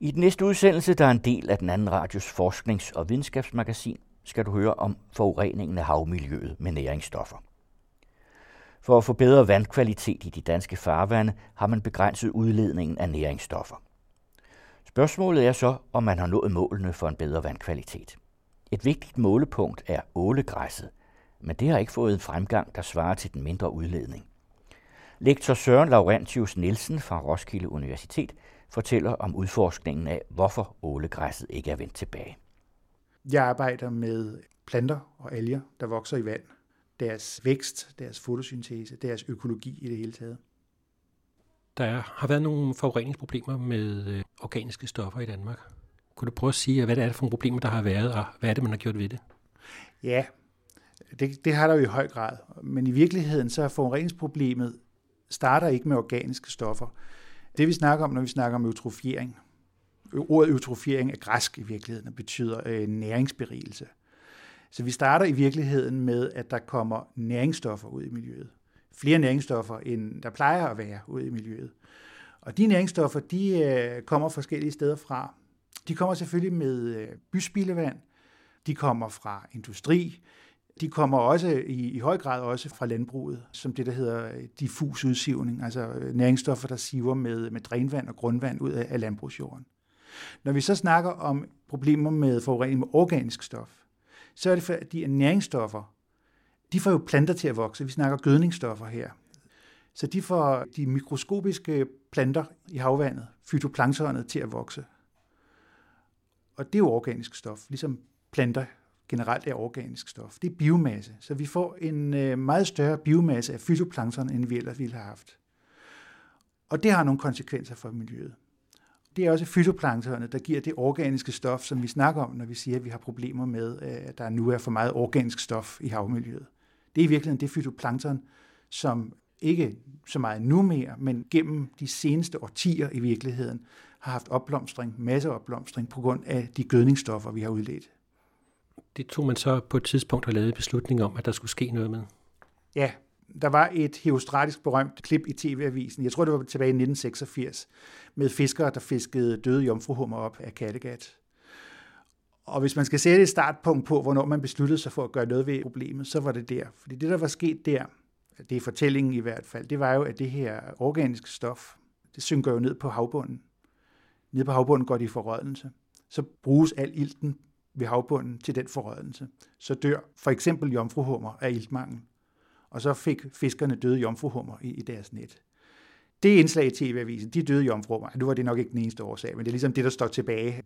I den næste udsendelse, der er en del af den anden radios forsknings- og videnskabsmagasin, skal du høre om forureningen af havmiljøet med næringsstoffer. For at få bedre vandkvalitet i de danske farvande har man begrænset udledningen af næringsstoffer. Spørgsmålet er så, om man har nået målene for en bedre vandkvalitet. Et vigtigt målepunkt er ålegræsset, men det har ikke fået en fremgang, der svarer til den mindre udledning. Lektor Søren Laurentius Nielsen fra Roskilde Universitet fortæller om udforskningen af, hvorfor ålegræsset ikke er vendt tilbage. Jeg arbejder med planter og alger, der vokser i vand. Deres vækst, deres fotosyntese, deres økologi i det hele taget. Der har været nogle forureningsproblemer med øh, organiske stoffer i Danmark. Kunne du prøve at sige, hvad det er for nogle problemer, der har været, og hvad er det, man har gjort ved det? Ja, det, det har der jo i høj grad. Men i virkeligheden så er forureningsproblemet starter ikke med organiske stoffer. Det vi snakker om, når vi snakker om eutrofiering, ordet eutrofiering er græsk i virkeligheden og betyder øh, næringsberigelse. Så vi starter i virkeligheden med, at der kommer næringsstoffer ud i miljøet. Flere næringsstoffer, end der plejer at være ud i miljøet. Og de næringsstoffer, de øh, kommer forskellige steder fra. De kommer selvfølgelig med øh, byspildevand, de kommer fra industri, de kommer også i, i høj grad også fra landbruget, som det, der hedder øh, diffus udsivning, altså øh, næringsstoffer, der siver med, med drænvand og grundvand ud af, af landbrugsjorden. Når vi så snakker om problemer med forurening med organisk stof, så er det fordi, at næringsstoffer, de får jo planter til at vokse. Vi snakker gødningsstoffer her. Så de får de mikroskopiske planter i havvandet, fytoplanktonet, til at vokse. Og det er jo organisk stof, ligesom planter generelt er organisk stof. Det er biomasse. Så vi får en øh, meget større biomasse af fytoplankton, end vi ellers ville have haft. Og det har nogle konsekvenser for miljøet. Det er også fytoplanktonet, der giver det organiske stof, som vi snakker om, når vi siger, at vi har problemer med, øh, at der nu er for meget organisk stof i havmiljøet. Det er i virkeligheden det fytoplankton, som ikke så meget nu mere, men gennem de seneste årtier i virkeligheden har haft opblomstring, masseopblomstring på grund af de gødningsstoffer, vi har udledt. Det tog man så på et tidspunkt og lavede beslutning om, at der skulle ske noget med. Ja, der var et heostratisk berømt klip i TV-avisen, jeg tror det var tilbage i 1986, med fiskere, der fiskede døde jomfruhummer op af Kattegat. Og hvis man skal sætte et startpunkt på, hvornår man besluttede sig for at gøre noget ved problemet, så var det der. Fordi det, der var sket der, det er fortællingen i hvert fald, det var jo, at det her organiske stof, det synker jo ned på havbunden. Ned på havbunden går det i forrådnelse. Så bruges al ilten ved havbunden til den forrådnelse. Så dør for eksempel jomfruhummer af iltmangel. Og så fik fiskerne døde jomfruhummer i, i deres net. Det indslag i TV-avisen, de døde jomfruhummer, nu var det nok ikke den eneste årsag, men det er ligesom det, der står tilbage.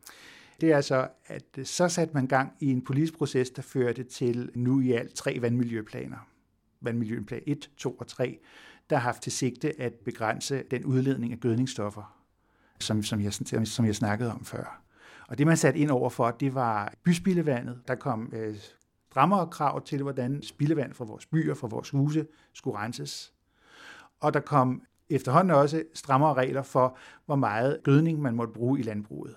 Det er altså, at så satte man gang i en politisk proces, der førte til nu i alt tre vandmiljøplaner. Vandmiljøplan 1, 2 og 3, der har haft til sigte at begrænse den udledning af gødningsstoffer, som, som, jeg, som jeg snakkede om før. Og det, man satte ind over for, det var byspildevandet. Der kom øh, strammere krav til, hvordan spildevand fra vores byer, fra vores huse skulle renses. Og der kom efterhånden også strammere regler for, hvor meget gødning man måtte bruge i landbruget.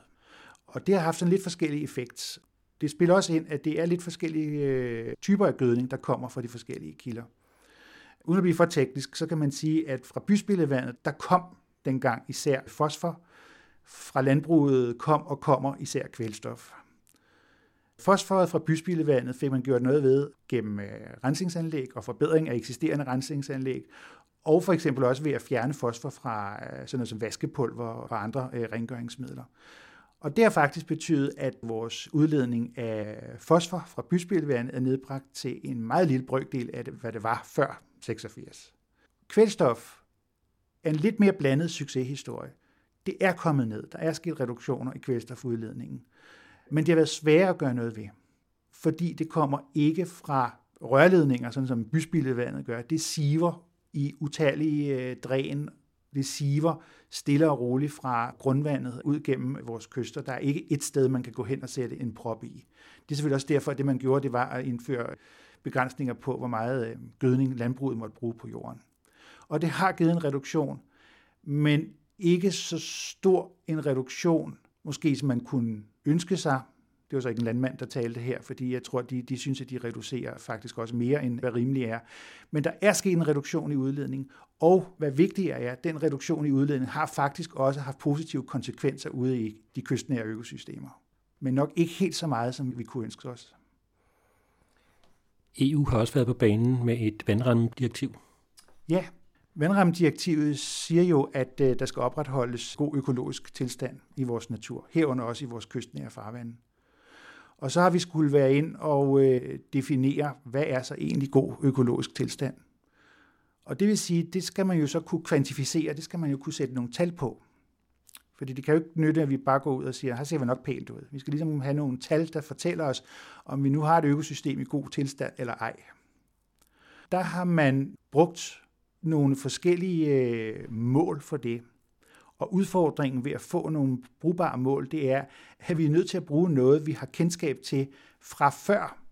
Og det har haft sådan lidt forskellige effekt. Det spiller også ind, at det er lidt forskellige øh, typer af gødning, der kommer fra de forskellige kilder. Uden at blive for teknisk, så kan man sige, at fra byspildevandet, der kom dengang især fosfor, fra landbruget kom og kommer især kvælstof. Fosforet fra byspildevandet fik man gjort noget ved gennem øh, rensningsanlæg og forbedring af eksisterende rensningsanlæg, og for eksempel også ved at fjerne fosfor fra øh, sådan noget som vaskepulver og andre øh, rengøringsmidler. Og det har faktisk betydet, at vores udledning af fosfor fra byspildevandet er nedbragt til en meget lille brøkdel af det, hvad det var før 86. Kvælstof er en lidt mere blandet succeshistorie. Det er kommet ned. Der er sket reduktioner i kvælstofudledningen. Men det har været svært at gøre noget ved, fordi det kommer ikke fra rørledninger, sådan som byspildevandet gør. Det siver i utallige øh, dræn. Det siver stille og roligt fra grundvandet ud gennem vores kyster. Der er ikke et sted, man kan gå hen og sætte en prop i. Det er selvfølgelig også derfor, at det man gjorde, det var at indføre begrænsninger på, hvor meget øh, gødning landbruget måtte bruge på jorden. Og det har givet en reduktion, men ikke så stor en reduktion, måske som man kunne ønske sig. Det var så ikke en landmand, der talte her, fordi jeg tror, de, de synes, at de reducerer faktisk også mere, end hvad rimeligt er. Men der er sket en reduktion i udledning, og hvad vigtigere er, den reduktion i udledning har faktisk også haft positive konsekvenser ude i de kystnære økosystemer. Men nok ikke helt så meget, som vi kunne ønske os. EU har også været på banen med et vandrammedirektiv. Ja, vandrammedirektivet siger jo, at øh, der skal opretholdes god økologisk tilstand i vores natur, herunder også i vores kystnære farvande. Og så har vi skulle være ind og øh, definere, hvad er så egentlig god økologisk tilstand. Og det vil sige, det skal man jo så kunne kvantificere, det skal man jo kunne sætte nogle tal på. Fordi det kan jo ikke nytte, at vi bare går ud og siger, her ser vi nok pænt ud. Vi skal ligesom have nogle tal, der fortæller os, om vi nu har et økosystem i god tilstand eller ej. Der har man brugt nogle forskellige øh, mål for det. Og udfordringen ved at få nogle brugbare mål, det er, at vi er nødt til at bruge noget, vi har kendskab til fra før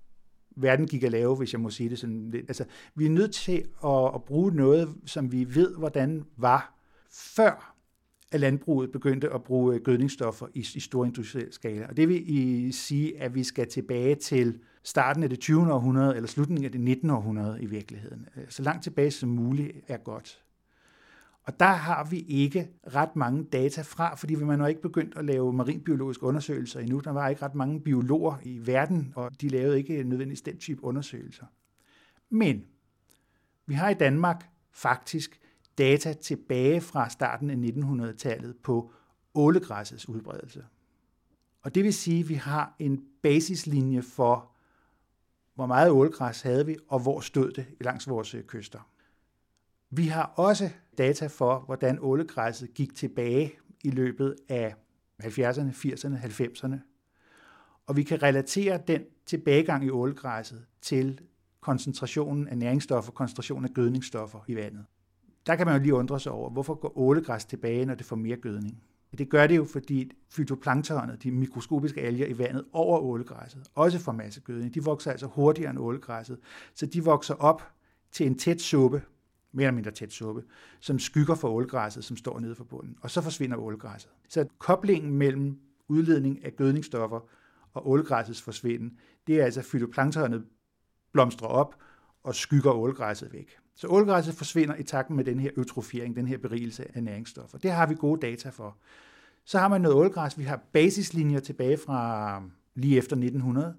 verden gik at lave, hvis jeg må sige det sådan lidt. Altså, vi er nødt til at, at bruge noget, som vi ved, hvordan var før at landbruget begyndte at bruge øh, gødningsstoffer i, i stor industriel skala. Og det vil i sige, at vi skal tilbage til starten af det 20. århundrede, eller slutningen af det 19. århundrede i virkeligheden. Øh, så langt tilbage som muligt er godt. Og der har vi ikke ret mange data fra, fordi man har ikke begyndt at lave marinbiologiske undersøgelser endnu. Der var ikke ret mange biologer i verden, og de lavede ikke nødvendigvis den type undersøgelser. Men vi har i Danmark faktisk data tilbage fra starten af 1900-tallet på ålegræssets udbredelse. Og det vil sige, at vi har en basislinje for, hvor meget ålgræs havde vi, og hvor stod det langs vores øh, kyster. Vi har også data for, hvordan ålegræsset gik tilbage i løbet af 70'erne, 80'erne, 90'erne. Og vi kan relatere den tilbagegang i ålegræsset til koncentrationen af næringsstoffer, koncentrationen af gødningsstoffer i vandet. Der kan man jo lige undre sig over, hvorfor går ålegræs tilbage, når det får mere gødning? Det gør det jo, fordi fytoplanktonet, de mikroskopiske alger i vandet over ålegræsset, også får masse gødning. De vokser altså hurtigere end ålegræsset, så de vokser op til en tæt suppe, mere eller mindre tæt suppe, som skygger for ålegræsset, som står nede for bunden. Og så forsvinder ålegræsset. Så koblingen mellem udledning af gødningsstoffer og ålegræssets forsvinden, det er altså fytoplanktonet blomstrer op og skygger ålegræsset væk. Så ålgræsset forsvinder i takt med den her eutrofiering, den her berigelse af næringsstoffer. Det har vi gode data for. Så har man noget ålgræs. Vi har basislinjer tilbage fra øh, lige efter 1900.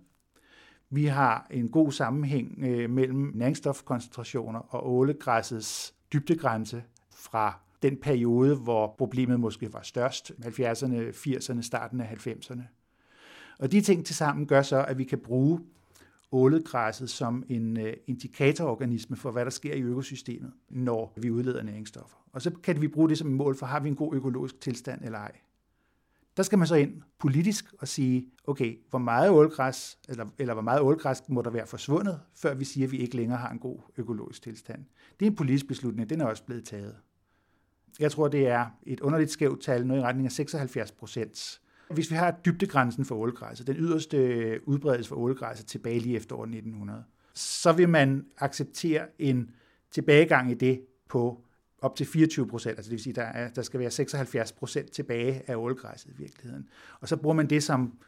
Vi har en god sammenhæng øh, mellem næringsstofkoncentrationer og ålegræssets dybdegrænse fra den periode, hvor problemet måske var størst, 70'erne, 80'erne, starten af 90'erne. Og de ting til sammen gør så, at vi kan bruge ålegræsset som en øh, indikatororganisme for, hvad der sker i økosystemet, når vi udleder næringsstoffer. Og så kan vi bruge det som et mål for, har vi en god økologisk tilstand eller ej. Der skal man så ind politisk og sige, okay, hvor meget ålgræs, eller, eller hvor meget ålgræs må der være forsvundet, før vi siger, at vi ikke længere har en god økologisk tilstand. Det er en politisk beslutning, den er også blevet taget. Jeg tror, det er et underligt skævt tal, noget i retning af 76 procent. Hvis vi har dybdegrænsen for ålgræsset, den yderste udbredelse for ålgræsset tilbage lige efter år 1900, så vil man acceptere en tilbagegang i det på op til 24 procent, altså det vil sige, der, er, der skal være 76 procent tilbage af ålgræsset i virkeligheden. Og så bruger man det som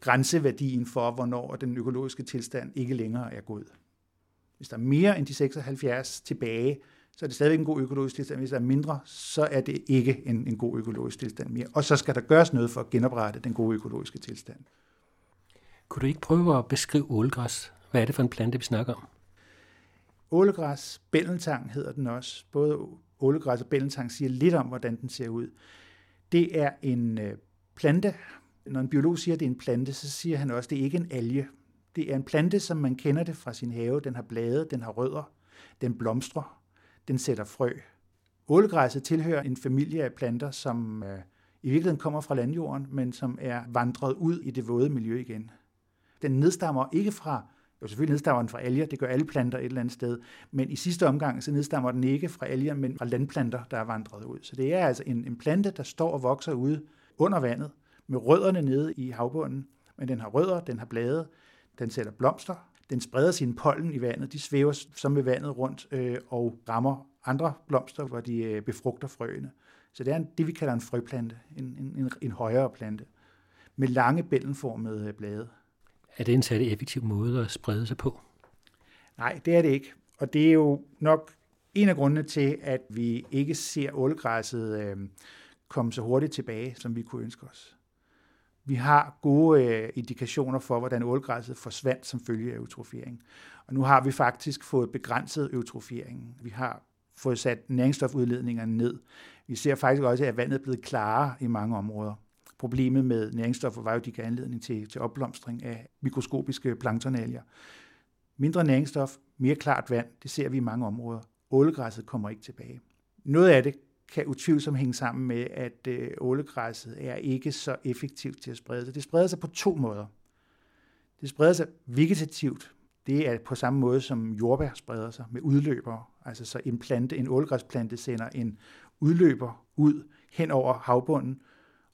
grænseværdien for, hvornår den økologiske tilstand ikke længere er god. Hvis der er mere end de 76 tilbage, så er det stadigvæk en god økologisk tilstand. Hvis der er mindre, så er det ikke en, en god økologisk tilstand mere. Og så skal der gøres noget for at genoprette den gode økologiske tilstand. Kunne du ikke prøve at beskrive ålgræs? Hvad er det for en plante, vi snakker om? Ålegræs, bælletang hedder den også. Både ålegræs og bælletang siger lidt om, hvordan den ser ud. Det er en øh, plante. Når en biolog siger, at det er en plante, så siger han også, at det er ikke en alge. Det er en plante, som man kender det fra sin have. Den har blade, den har rødder, den blomstrer, den sætter frø. Ålegræsset tilhører en familie af planter, som øh, i virkeligheden kommer fra landjorden, men som er vandret ud i det våde miljø igen. Den nedstammer ikke fra jo selvfølgelig nedstammer den fra alger, det gør alle planter et eller andet sted, men i sidste omgang så nedstammer den ikke fra alger, men fra landplanter, der er vandret ud. Så det er altså en, en plante, der står og vokser ude under vandet, med rødderne nede i havbunden, men den har rødder, den har blade, den sætter blomster, den spreder sin pollen i vandet, de svæver som med vandet rundt øh, og rammer andre blomster, hvor de øh, befrugter frøene. Så det er en, det, vi kalder en frøplante, en, en, en, en højere plante. med lange bællenformede blade. Er det en særlig effektiv måde at sprede sig på? Nej, det er det ikke. Og det er jo nok en af grundene til, at vi ikke ser ålegræsset øh, komme så hurtigt tilbage, som vi kunne ønske os. Vi har gode øh, indikationer for, hvordan ålgræsset forsvandt som følge af eutrofiering. Og nu har vi faktisk fået begrænset eutrofieringen. Vi har fået sat næringsstofudledningerne ned. Vi ser faktisk også, at vandet er blevet klarere i mange områder. Problemet med næringsstoffer var jo, at de gav anledning til, til opblomstring af mikroskopiske planktonalger. Mindre næringsstof, mere klart vand, det ser vi i mange områder. Ålegræsset kommer ikke tilbage. Noget af det kan utvivlsomt hænge sammen med, at øh, ålegræsset er ikke så effektivt til at sprede sig. Det spreder sig på to måder. Det spreder sig vegetativt. Det er på samme måde, som jordbær spreder sig med udløbere. Altså så en plante, en ålegræsplante sender en udløber ud hen over havbunden,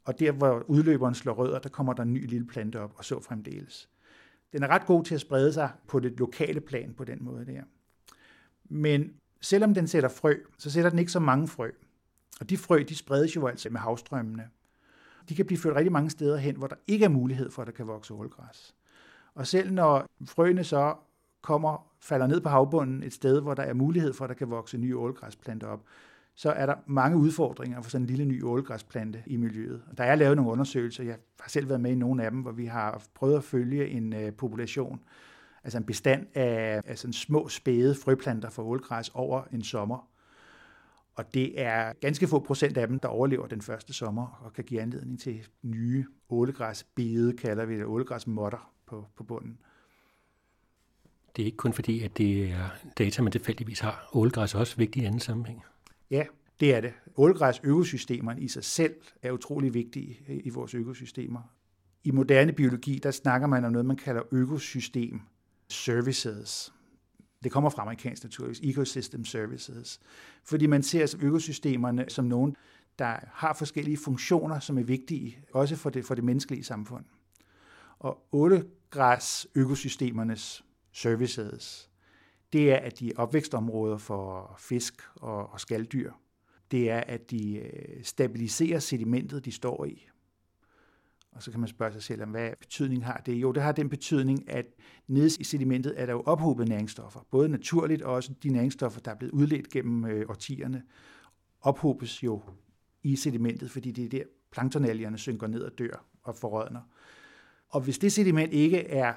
og der, hvor udløberen slår rødder, der kommer der en ny lille plante op, og så fremdeles. Den er ret god til at sprede sig på det lokale plan på den måde der. Men selvom den sætter frø, så sætter den ikke så mange frø. Og de frø, de spredes jo altså med havstrømmene. De kan blive ført rigtig mange steder hen, hvor der ikke er mulighed for, at der kan vokse ålgræs. Og selv når frøene så kommer, falder ned på havbunden et sted, hvor der er mulighed for, at der kan vokse nye ålgræsplanter op, så er der mange udfordringer for sådan en lille ny ålgræsplante i miljøet. Der er lavet nogle undersøgelser, jeg har selv været med i nogle af dem, hvor vi har prøvet at følge en uh, population, altså en bestand af, af sådan små spæde frøplanter for ålgræs over en sommer. Og det er ganske få procent af dem, der overlever den første sommer og kan give anledning til nye ålegræsbede, kalder vi det, ålegræsmotter på, på bunden. Det er ikke kun fordi, at det er data, man tilfældigvis har. Ålegræs er også vigtigt i anden sammenhæng. Ja, det er det. Ålegræs økosystemerne i sig selv er utrolig vigtige i vores økosystemer. I moderne biologi, der snakker man om noget, man kalder økosystem services. Det kommer fra amerikansk naturligvis, ecosystem services. Fordi man ser altså økosystemerne som nogen, der har forskellige funktioner, som er vigtige, også for det, for det menneskelige samfund. Og ålegræs økosystemernes services, det er, at de er opvækstområder for fisk og, og skalddyr. Det er, at de øh, stabiliserer sedimentet, de står i. Og så kan man spørge sig selv, hvad betydning har det? Jo, det har den betydning, at nede i sedimentet er der jo ophobet næringsstoffer. Både naturligt og også de næringsstoffer, der er blevet udledt gennem øh, årtierne, ophobes jo i sedimentet, fordi det er der planktonalgerne synker ned og dør og forrådner. Og hvis det sediment ikke er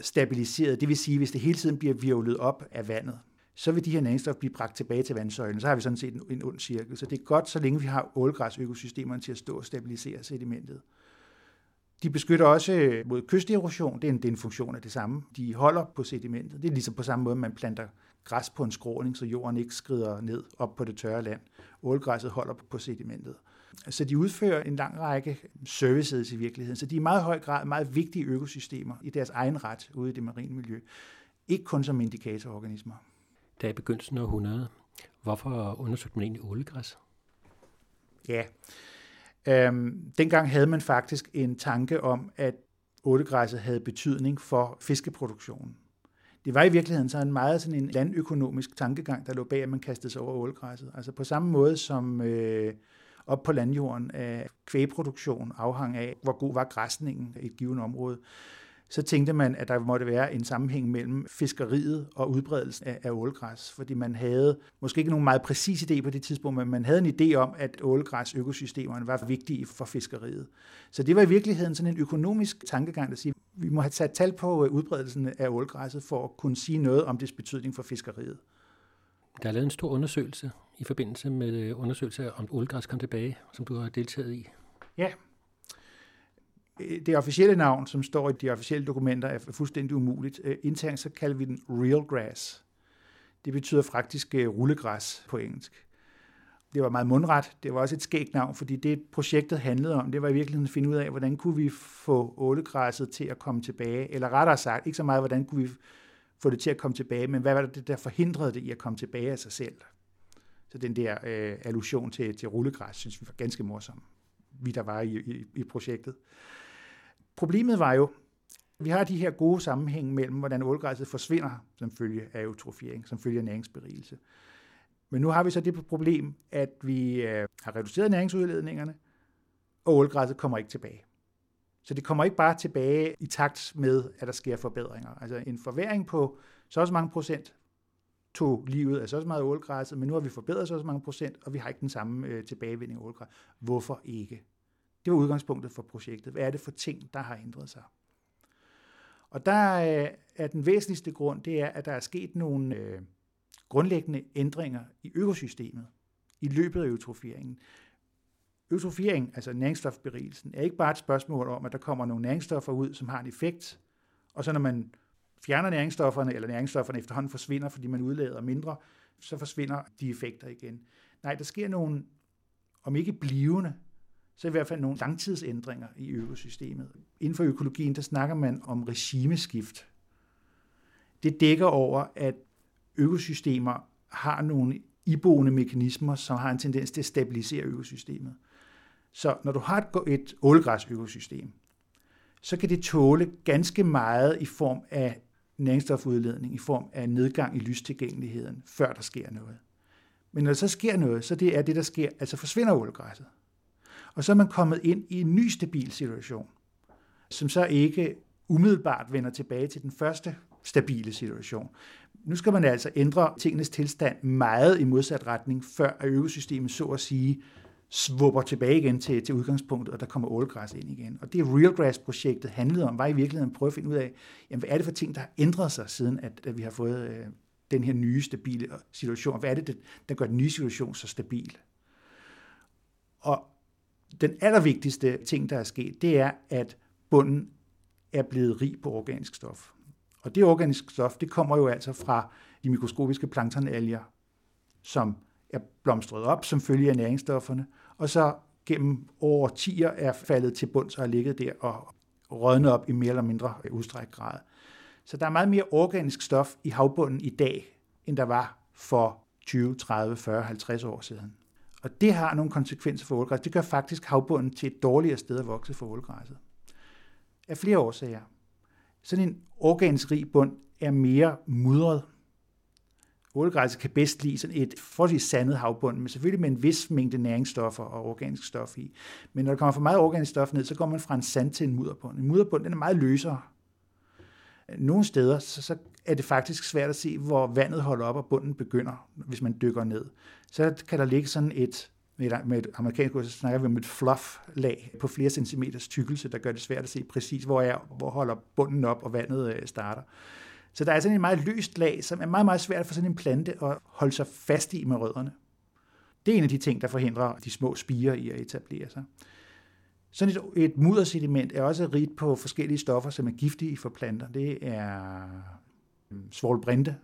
stabiliseret, det vil sige, hvis det hele tiden bliver virvlet op af vandet, så vil de her næringsstoffer blive bragt tilbage til vandsøjlen. Så har vi sådan set en, en ond cirkel. Så det er godt, så længe vi har ålgræsøkosystemerne til at stå og stabilisere sedimentet. De beskytter også mod kysterosion. Det er en, det er en funktion af det samme. De holder på sedimentet. Det er ligesom på samme måde, man planter græs på en skråning, så jorden ikke skrider ned op på det tørre land. Ålgræsset holder på sedimentet. Så de udfører en lang række services i virkeligheden. Så de er i meget høj grad meget vigtige økosystemer i deres egen ret ude i det marine miljø. Ikke kun som indikatororganismer. Da i begyndelsen af århundredet, hvorfor undersøgte man egentlig ålegræs? Ja, øhm, dengang havde man faktisk en tanke om, at ålegræsset havde betydning for fiskeproduktionen. Det var i virkeligheden så en meget sådan en landøkonomisk tankegang, der lå bag, at man kastede sig over ålegræsset. Altså på samme måde som øh, op på landjorden af kvægproduktion afhang af, hvor god var græsningen i et givet område, så tænkte man, at der måtte være en sammenhæng mellem fiskeriet og udbredelsen af, af ålgræs, fordi man havde måske ikke nogen meget præcis idé på det tidspunkt, men man havde en idé om, at ålgræs økosystemerne var vigtige for fiskeriet. Så det var i virkeligheden sådan en økonomisk tankegang, der siger, at vi må have sat tal på udbredelsen af ålgræsset for at kunne sige noget om dets betydning for fiskeriet. Der er lavet en stor undersøgelse i forbindelse med øh, undersøgelse om ålgræs kom tilbage, som du har deltaget i. Ja. Øh, det officielle navn, som står i de officielle dokumenter, er fuldstændig umuligt. Øh, internt så kalder vi den real grass. Det betyder faktisk øh, rullegræs på engelsk. Det var meget mundret. Det var også et skægt navn, fordi det projektet handlede om, det var i virkeligheden at finde ud af, hvordan kunne vi få ålegræsset til at komme tilbage, eller rettere sagt, ikke så meget, hvordan kunne vi få det til at komme tilbage, men hvad var det, der forhindrede det i at komme tilbage af sig selv? Så den der øh, allusion til, til rullegræs, synes vi var ganske morsom, vi der var i, i, i projektet. Problemet var jo, vi har de her gode sammenhæng mellem, hvordan ålgræsset forsvinder som følge af eutrofiering, som følge af næringsberigelse. Men nu har vi så det problem, at vi øh, har reduceret næringsudledningerne, og ålgræsset kommer ikke tilbage. Så det kommer ikke bare tilbage i takt med, at der sker forbedringer. Altså en forværing på så også mange procent tog livet af så også meget ålgræsset, men nu har vi forbedret så også mange procent, og vi har ikke den samme øh, tilbagevinding af ålgræs. Hvorfor ikke? Det var udgangspunktet for projektet. Hvad er det for ting, der har ændret sig? Og der øh, er den væsentligste grund, det er, at der er sket nogle øh, grundlæggende ændringer i økosystemet i løbet af eutrofieringen. Eutrofiering, altså næringsstofberigelsen, er ikke bare et spørgsmål om, at der kommer nogle næringsstoffer ud, som har en effekt, og så når man fjerner næringsstofferne, eller næringsstofferne efterhånden forsvinder, fordi man udlader mindre, så forsvinder de effekter igen. Nej, der sker nogle, om ikke blivende, så i hvert fald nogle langtidsændringer i økosystemet. Inden for økologien, der snakker man om regimeskift. Det dækker over, at økosystemer har nogle iboende mekanismer, som har en tendens til at stabilisere økosystemet. Så når du har et, et ålegræsøkosystem, så kan det tåle ganske meget i form af næringsstofudledning, i form af nedgang i lystilgængeligheden, før der sker noget. Men når der så sker noget, så det er det, der sker, altså forsvinder ålegræsset. Og så er man kommet ind i en ny stabil situation, som så ikke umiddelbart vender tilbage til den første stabile situation. Nu skal man altså ændre tingenes tilstand meget i modsat retning, før økosystemet så at sige svupper tilbage igen til, til udgangspunktet, og der kommer ålgræs ind igen. Og det Real Grass-projektet handlede om, var i virkeligheden at prøve at finde ud af, jamen, hvad er det for ting, der har ændret sig, siden at, at vi har fået øh, den her nye, stabile situation. Hvad er det, der gør den nye situation så stabil? Og den allervigtigste ting, der er sket, det er, at bunden er blevet rig på organisk stof. Og det organiske stof, det kommer jo altså fra de mikroskopiske planktonalger, som er blomstret op som følge af næringsstofferne, og så gennem over 10'er er faldet til bunds og har ligget der og rådnet op i mere eller mindre udstræk grad. Så der er meget mere organisk stof i havbunden i dag, end der var for 20, 30, 40, 50 år siden. Og det har nogle konsekvenser for ålgræs. Det gør faktisk havbunden til et dårligere sted at vokse for ålgræsset. Af flere årsager. Sådan en organisk rig bund er mere mudret. Ålegræsset kan bedst lide sådan et forholdsvis sandet havbund, men selvfølgelig med en vis mængde næringsstoffer og organisk stof i. Men når der kommer for meget organisk stof ned, så går man fra en sand til en mudderbund. En mudderbund den er meget løsere. Øh, nogle steder så, så er det faktisk svært at se, hvor vandet holder op og bunden begynder, hvis man dykker ned. Så kan der ligge sådan et med et, med et amerikansk ord, så snakker vi om et fluff-lag på flere centimeters tykkelse, der gør det svært at se præcis, hvor, er, hvor holder bunden op, og vandet øh, starter. Så der er sådan en meget løst lag, som er meget, meget svært for sådan en plante at holde sig fast i med rødderne. Det er en af de ting, der forhindrer de små spiger i at etablere sig. Sådan et, et muddersediment er også rigt på forskellige stoffer, som er giftige for planter. Det er svolbrinte, svovlbrinte,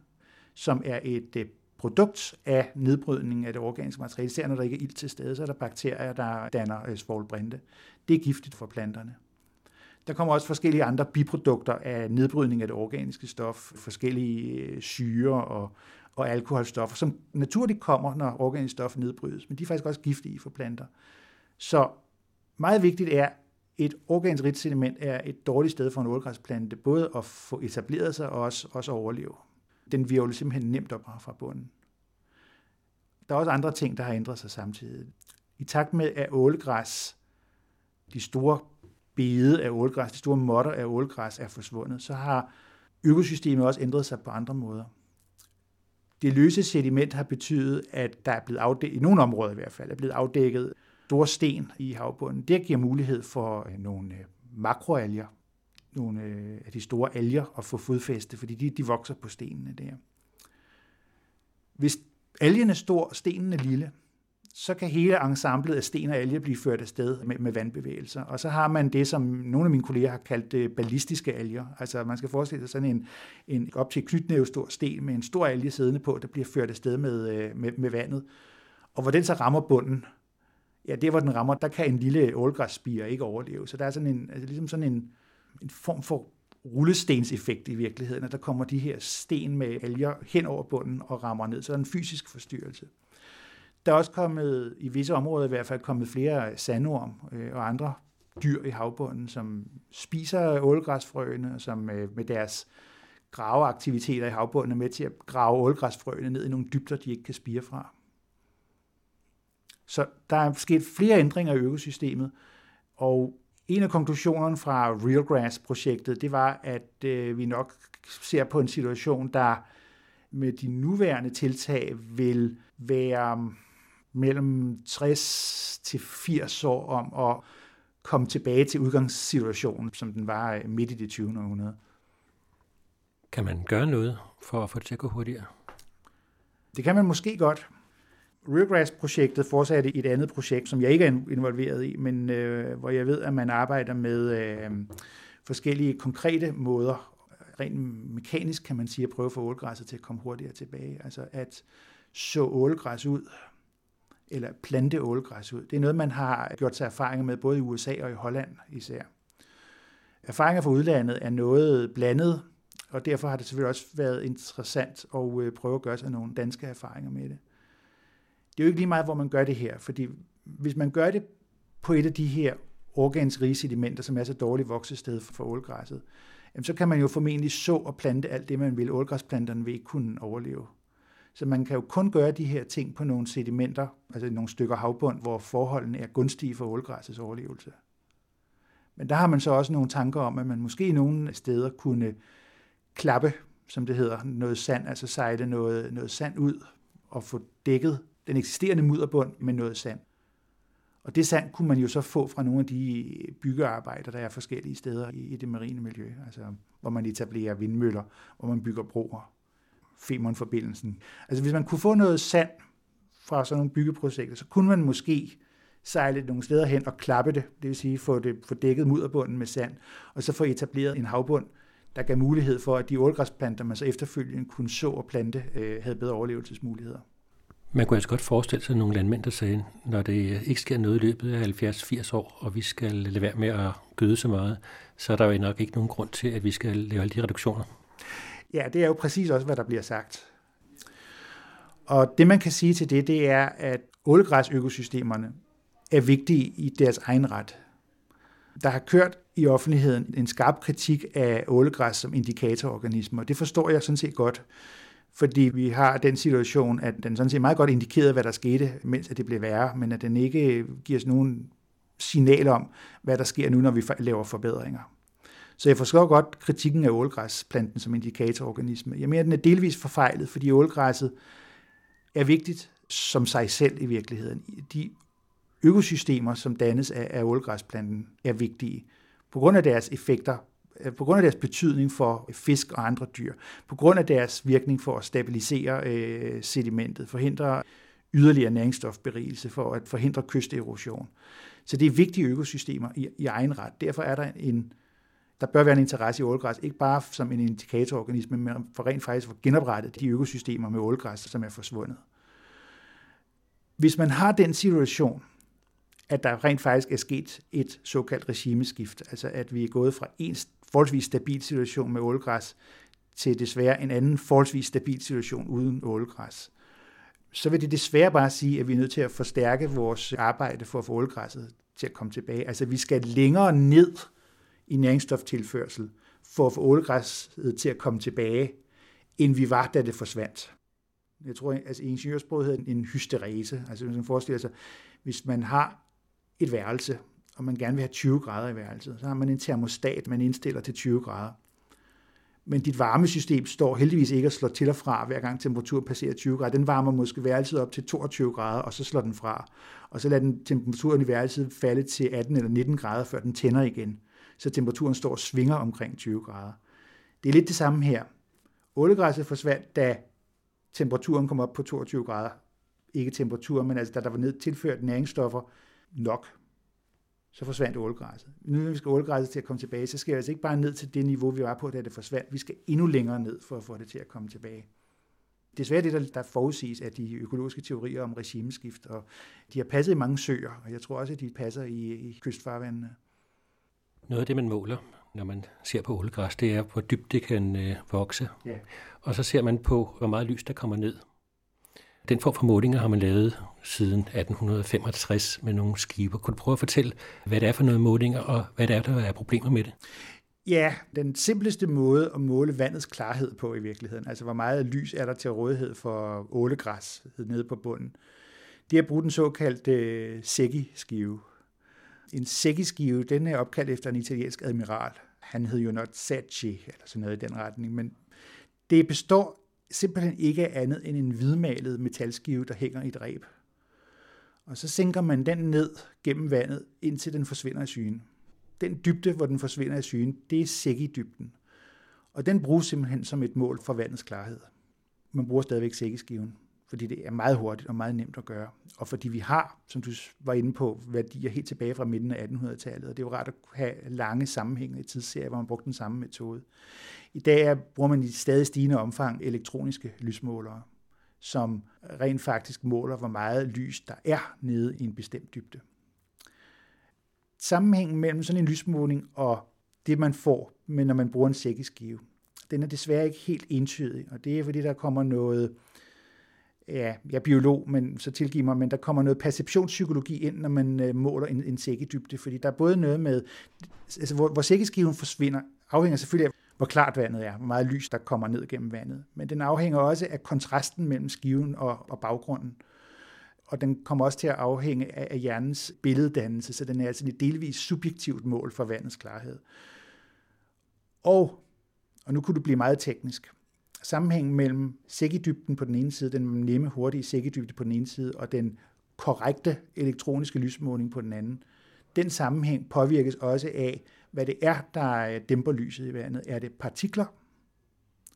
som er et øh, produkt af nedbrydningen af det organiske materiale. Især når der ikke er ild til stede, så er der bakterier, der danner svolbrinte. svovlbrinte. Det er giftigt for planterne. Der kommer også forskellige andre biprodukter af nedbrydning af det organiske stof, forskellige øh, syre og, og alkoholstoffer, som naturligt kommer, når organisk stof nedbrydes, men de er faktisk også giftige for planter. Så meget vigtigt er, et organisk rigt sediment er et dårligt sted for en ålgræsplante, både at få etableret sig og også, også at overleve. Den virvler simpelthen nemt op fra bunden. Der er også andre ting, der har ændret sig samtidig. I takt med, at ålgræs, de store bede af ålgræs, de store måtter af ålgræs er forsvundet, så har økosystemet også ændret sig på andre måder. Det løse sediment har betydet, at der er blevet afdækket, i nogle områder i hvert fald, er blevet afdækket store sten i havbunden. Det giver mulighed for øh, nogle øh, makroalger, nogle øh, af de store alger at få fodfæste, fordi de, de vokser på stenene der. Hvis algen er stor og stenen er lille, så kan hele ensemblet af sten og alger blive ført afsted med, med vandbevægelser. Og så har man det, som nogle af mine kolleger har kaldt øh, ballistiske alger. Altså man skal forestille sig sådan en, en op til knytnæve stor sten med en stor alge siddende på, der bliver ført afsted med, øh, med, med vandet. Og hvor den så rammer bunden, ja, det hvor den rammer, der kan en lille ålgræsspire ikke overleve. Så der er sådan en, altså ligesom sådan en, en form for rullestenseffekt i virkeligheden, at der kommer de her sten med alger hen over bunden og rammer ned. Så der er en fysisk forstyrrelse. Der er også kommet, i visse områder i hvert fald, kommet flere sandorm øh, og andre dyr i havbunden, som spiser ålgræsfrøene, og som øh, med deres graveaktiviteter i havbunden er med til at grave ålgræsfrøene ned i nogle dybder, de ikke kan spire fra. Så der er sket flere ændringer i økosystemet, og En af konklusionerne fra Realgrass-projektet, det var, at øh, vi nok ser på en situation, der med de nuværende tiltag vil være mellem 60 til 80 år om at komme tilbage til udgangssituationen, som den var øh, midt i det 20. århundrede. Kan man gøre noget for at få det til at gå hurtigere? Det kan man måske godt. Realgrass-projektet fortsatte et andet projekt, som jeg ikke er involveret i, men øh, hvor jeg ved, at man arbejder med øh, forskellige konkrete måder, rent mekanisk kan man sige, at prøve at få ålgræsset til at komme hurtigere tilbage. Altså at så ålgræs ud, eller plante ålgræs ud. Det er noget, man har gjort sig erfaringer med både i USA og i Holland især. Erfaringer fra udlandet er noget blandet, og derfor har det selvfølgelig også været interessant at øh, prøve at gøre sig nogle danske erfaringer med det. Det er jo ikke lige meget, hvor man gør det her, fordi hvis man gør det på et af de her rige sedimenter, som er så dårligt voksested for ålgræsset, jamen så kan man jo formentlig så og plante alt det, man vil. Ålgræsplanterne vil ikke kunne overleve. Så man kan jo kun gøre de her ting på nogle sedimenter, altså nogle stykker havbund, hvor forholdene er gunstige for ålgræssets overlevelse. Men der har man så også nogle tanker om, at man måske i nogle steder kunne klappe, som det hedder, noget sand, altså sejle noget, noget sand ud og få dækket den eksisterende mudderbund med noget sand. Og det sand kunne man jo så få fra nogle af de øh, byggearbejder, der er forskellige steder i det marine miljø, altså hvor man etablerer vindmøller, hvor man bygger broer, Femern-forbindelsen. Altså hvis man kunne få noget sand fra sådan nogle byggeprojekter, så kunne man måske sejle nogle steder hen og klappe det, det vil sige få, det, få dækket mudderbunden med sand, og så få etableret en havbund, der gav mulighed for, at de ålgræsplanter, man så efterfølgende kunne så og plante, øh, havde bedre overlevelsesmuligheder. Man kunne altså godt forestille sig nogle landmænd, der sagde, når det ikke sker noget i løbet af 70-80 år, og vi skal lade være med at gøde så meget, så er der jo nok ikke nogen grund til, at vi skal lave alle de reduktioner. Ja, det er jo præcis også, hvad der bliver sagt. Og det, man kan sige til det, det er, at ålegræsøkosystemerne er vigtige i deres egen ret. Der har kørt i offentligheden en skarp kritik af ålegræs som indikatororganismer. Det forstår jeg sådan set godt fordi vi har den situation, at den sådan set meget godt indikerede, hvad der skete, mens det blev værre, men at den ikke giver os nogen signal om, hvad der sker nu, når vi laver forbedringer. Så jeg forstår godt kritikken af ålgræsplanten som indikatororganisme. Jeg mener, at den er delvis forfejlet, fordi ålgræsset er vigtigt som sig selv i virkeligheden. De økosystemer, som dannes af, af ålgræsplanten, er vigtige på grund af deres effekter Øh, på grund af deres betydning for fisk og andre dyr, på grund af deres virkning for at stabilisere øh, sedimentet, forhindre yderligere næringsstofberigelse for at forhindre kysterosion. Så det er vigtige økosystemer i, i egen ret. Derfor er der en, der bør være en interesse i ålgræs, ikke bare som en indikatororganisme, men for rent faktisk at genoprette de økosystemer med ålgræs, som er forsvundet. Hvis man har den situation, at der rent faktisk er sket et såkaldt regimeskift, altså at vi er gået fra en forholdsvis stabil situation med ålgræs til desværre en anden forholdsvis stabil situation uden ålgræs, så vil det desværre bare sige, at vi er nødt til at forstærke vores arbejde for at få ålgræsset til at komme tilbage. Altså vi skal længere ned i næringsstoftilførsel for at få ålgræsset til at komme tilbage, end vi var, da det forsvandt. Jeg tror, altså i ingeniørsproget hedder en hysterese. Altså hvis man forestiller sig, hvis man har et værelse, og man gerne vil have 20 grader i værelset, så har man en termostat, man indstiller til 20 grader. Men dit varmesystem står heldigvis ikke og slår til og fra, hver gang temperaturen passerer 20 grader. Den varmer måske værelset op til 22 grader, og så slår den fra. Og så lader den temperaturen i værelset falde til 18 eller 19 grader, før den tænder igen. Så temperaturen står og svinger omkring 20 grader. Det er lidt det samme her. Ålegræsset forsvandt, da temperaturen kom op på 22 grader. Ikke temperatur, men altså da der var ned tilført næringsstoffer nok så forsvandt ålgræsset. Nu når vi skal ålgræsset til at komme tilbage, så skal vi altså ikke bare ned til det niveau, vi var på, da det forsvandt. Vi skal endnu længere ned for at få det til at komme tilbage. Det er svært det, der, der forudsiges af de økologiske teorier om regimeskift, og de har passet i mange søer, og jeg tror også, at de passer i, i kystfarvandene. Noget af det, man måler, når man ser på ålegræs, det er, hvor dybt det kan øh, vokse. Ja. Og så ser man på, hvor meget lys der kommer ned. Den form for målinger har man lavet siden 1865 med nogle skibe. Kunne du prøve at fortælle, hvad det er for noget målinger, og hvad det er, der er problemer med det? Ja, den simpleste måde at måle vandets klarhed på i virkeligheden, altså hvor meget lys er der til rådighed for ålegræs nede på bunden, det er at bruge den såkaldte SEGI-skive. En sækkeskive, den er opkaldt efter en italiensk admiral. Han hed jo not Sacchi, eller sådan noget i den retning, men det består simpelthen ikke er andet end en hvidmalet metalskive, der hænger i et reb. Og så sænker man den ned gennem vandet, indtil den forsvinder i syne. Den dybde, hvor den forsvinder i syne, det er sækkidybden. Og den bruges simpelthen som et mål for vandets klarhed. Man bruger stadigvæk sækkeskiven fordi det er meget hurtigt og meget nemt at gøre. Og fordi vi har, som du var inde på, værdier helt tilbage fra midten af 1800-tallet, og det er jo rart at have lange sammenhængende tidsserier, hvor man brugte den samme metode. I dag bruger man i stadig stigende omfang elektroniske lysmålere, som rent faktisk måler, hvor meget lys der er nede i en bestemt dybde. Sammenhængen mellem sådan en lysmåling og det, man får, men når man bruger en sækkeskive, den er desværre ikke helt entydig, og det er fordi, der kommer noget ja, jeg er biolog, men så tilgiv mig, men der kommer noget perceptionspsykologi ind, når man øh, måler en, en sækkedybde, fordi der er både noget med, altså hvor, hvor sækkeskiven forsvinder, afhænger selvfølgelig af, hvor klart vandet er, hvor meget lys, der kommer ned gennem vandet. Men den afhænger også af kontrasten mellem skiven og, og baggrunden. Og den kommer også til at afhænge af, af hjernens billeddannelse, så den er altså et delvis subjektivt mål for vandets klarhed. Og, og nu kunne du blive meget teknisk, sammenhængen mellem sækkedybden på den ene side, den nemme, hurtige sækkedybde på den ene side, og den korrekte elektroniske lysmåling på den anden, den sammenhæng påvirkes også af, hvad det er, der øh, dæmper lyset i vandet. Er det partikler?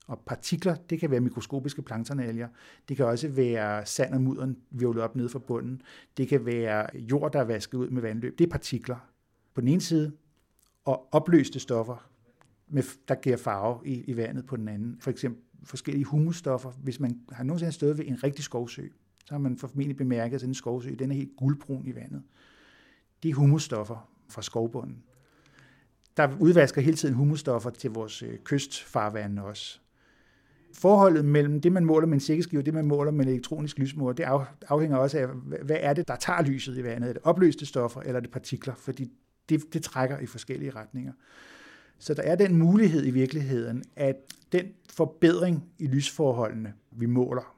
Og partikler, det kan være mikroskopiske planktonalger. Det kan også være sand og mudderen virvlet op ned fra bunden. Det kan være jord, der er vasket ud med vandløb. Det er partikler på den ene side, og opløste stoffer, med, der giver farve i, i vandet på den anden. For eksempel forskellige humusstoffer. Hvis man har nogensinde stået ved en rigtig skovsø, så har man formentlig bemærket, at den en skovsø den er helt guldbrun i vandet. Det er humusstoffer fra skovbunden. Der udvasker hele tiden humusstoffer til vores øh, kystfarvande også. Forholdet mellem det, man måler med en sækkeskive, og det, man måler med en elektronisk lysmåler, det afhænger også af, hvad er det, der tager lyset i vandet? Er det opløste stoffer, eller er det partikler? Fordi det, det trækker i forskellige retninger. Så der er den mulighed i virkeligheden, at den forbedring i lysforholdene, vi måler,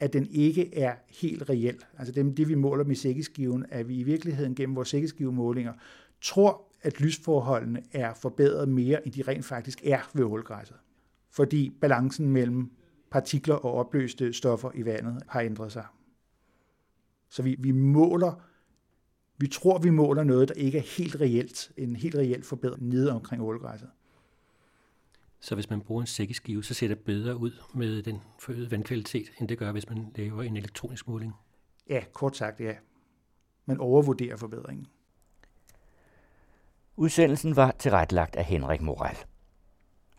at den ikke er helt reel. Altså det, det vi måler med sækkeskiven, at vi i virkeligheden gennem vores sækkeskivemålinger tror, at lysforholdene er forbedret mere, end de rent faktisk er ved ålgræsset. Fordi balancen mellem partikler og opløste stoffer i vandet har ændret sig. Så vi, vi måler vi tror, vi måler noget, der ikke er helt reelt, en helt reelt forbedring nede omkring ålgræsset. Så hvis man bruger en sækkeskive, så ser det bedre ud med den forøgede vandkvalitet, end det gør, hvis man laver en elektronisk måling? Ja, kort sagt ja. Man overvurderer forbedringen. Udsendelsen var tilrettelagt af Henrik Moral.